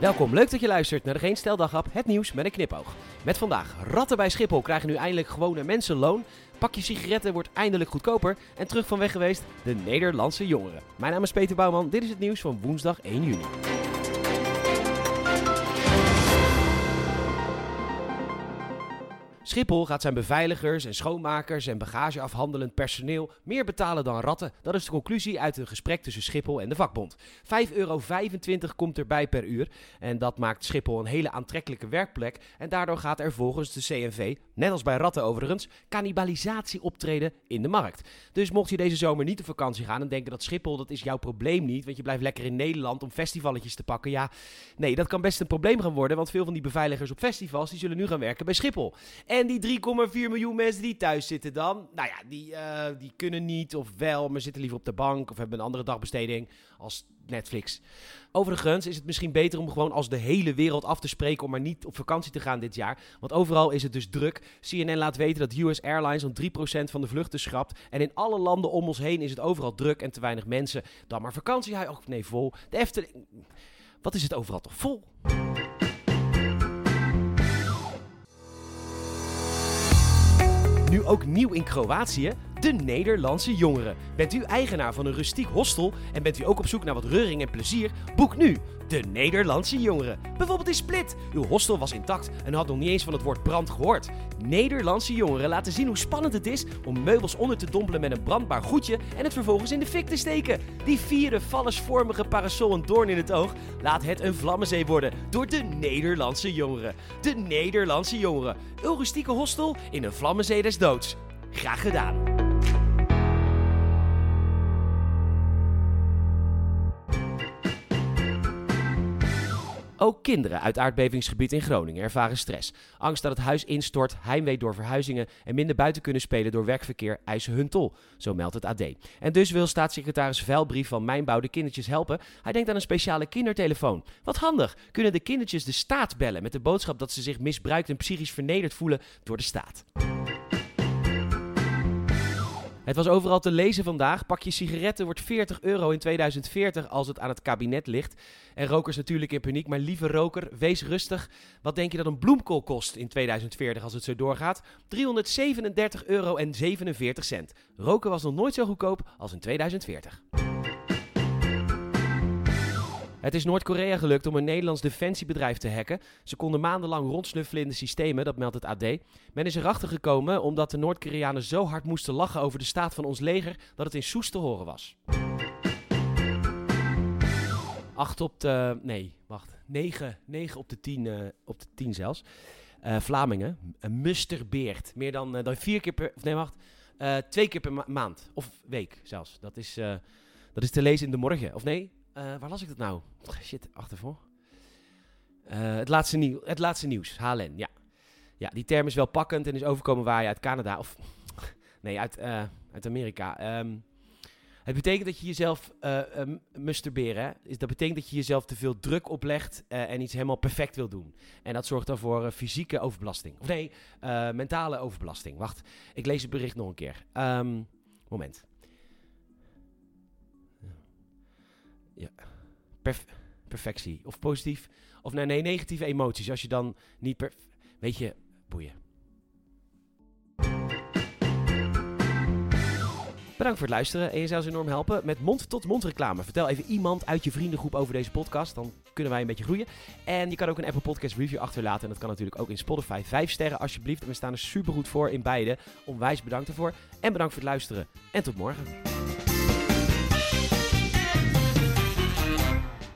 Welkom, leuk dat je luistert naar de Geen Steldaghap, het nieuws met een knipoog. Met vandaag, ratten bij Schiphol krijgen nu eindelijk gewone mensenloon. Pakje sigaretten wordt eindelijk goedkoper. En terug van weg geweest, de Nederlandse jongeren. Mijn naam is Peter Bouwman, dit is het nieuws van woensdag 1 juni. Schiphol gaat zijn beveiligers en schoonmakers en bagageafhandelend personeel meer betalen dan ratten. Dat is de conclusie uit een gesprek tussen Schiphol en de vakbond. 5,25 euro komt erbij per uur. En dat maakt Schiphol een hele aantrekkelijke werkplek. En daardoor gaat er volgens de CNV, net als bij ratten overigens, cannibalisatie optreden in de markt. Dus mocht je deze zomer niet op vakantie gaan en denken dat Schiphol, dat is jouw probleem niet, want je blijft lekker in Nederland om festivalletjes te pakken. Ja, nee, dat kan best een probleem gaan worden, want veel van die beveiligers op festivals, die zullen nu gaan werken bij Schiphol. Die 3,4 miljoen mensen die thuis zitten dan, nou ja, die, uh, die kunnen niet of wel, maar zitten liever op de bank of hebben een andere dagbesteding als Netflix. Overigens is het misschien beter om gewoon als de hele wereld af te spreken om maar niet op vakantie te gaan dit jaar. Want overal is het dus druk. CNN laat weten dat US Airlines om 3% van de vluchten schrapt. En in alle landen om ons heen is het overal druk en te weinig mensen. Dan maar vakantie. Oh nee, vol. De Efteling... Wat is het overal toch vol? Nu ook nieuw in Kroatië, de Nederlandse jongeren. Bent u eigenaar van een rustiek hostel en bent u ook op zoek naar wat reuring en plezier? Boek nu de Nederlandse jongeren. Bijvoorbeeld in Split. Uw hostel was intact en had nog niet eens van het woord brand gehoord. Nederlandse jongeren laten zien hoe spannend het is om meubels onder te dompelen met een brandbaar goedje en het vervolgens in de fik te steken. Die vierde vallesvormige parasol een doorn in het oog. Laat het een vlammenzee worden door de Nederlandse jongeren. De Nederlandse jongeren. Uw rustieke hostel in een vlammenzee des doods. Graag gedaan. Ook kinderen uit aardbevingsgebied in Groningen ervaren stress. Angst dat het huis instort, heimwee door verhuizingen en minder buiten kunnen spelen door werkverkeer eisen hun tol. Zo meldt het AD. En dus wil staatssecretaris Veilbrief van Mijnbouw de kindertjes helpen. Hij denkt aan een speciale kindertelefoon. Wat handig! Kunnen de kindertjes de staat bellen met de boodschap dat ze zich misbruikt en psychisch vernederd voelen door de staat. Het was overal te lezen vandaag. Pakje sigaretten wordt 40 euro in 2040 als het aan het kabinet ligt. En rokers natuurlijk in paniek. Maar lieve roker, wees rustig. Wat denk je dat een bloemkool kost in 2040 als het zo doorgaat? 337 euro en 47 cent. Roken was nog nooit zo goedkoop als in 2040. Het is Noord-Korea gelukt om een Nederlands defensiebedrijf te hacken. Ze konden maandenlang rondsnuffelen in de systemen, dat meldt het AD. Men is erachter gekomen omdat de Noord-Koreanen zo hard moesten lachen over de staat van ons leger dat het in Soes te horen was. 8 op de. Nee, wacht. 9, 9 op de 10, uh, op de 10 zelfs. Uh, Vlamingen. Een musterbeert. Meer dan, uh, dan vier keer per. Of nee, wacht. twee keer per ma maand. Of week zelfs. Dat is, dat is te lezen in de morgen. Of nee, waar las ik dat nou? Shit, achtervoor. Uh, het, laatste nieuw, het laatste nieuws, HLN, ja. Ja, die term is wel pakkend en is overkomen waar je uit Canada, of nee, uit, uh, uit Amerika. Um, het betekent dat je jezelf um, masturberen, is, dat betekent dat je jezelf te veel druk oplegt en iets helemaal perfect wil doen. En dat zorgt dan voor fysieke overbelasting. Of nee, mentale overbelasting. Wacht, ik lees het bericht nog een keer. Um, moment. Ja. Perf perfectie. Of positief. Of nee, nee, negatieve emoties. Als je dan niet per... Weet je, boeien. Bedankt voor het luisteren en je zou enorm helpen met mond-tot-mond reclame. Vertel even iemand uit je vriendengroep over deze podcast, dan kunnen wij een beetje groeien. En je kan ook een Apple Podcast review achterlaten en dat kan natuurlijk ook in Spotify. Vijf sterren alsjeblieft en we staan er super goed voor in beide. Onwijs bedankt ervoor en bedankt voor het luisteren en tot morgen.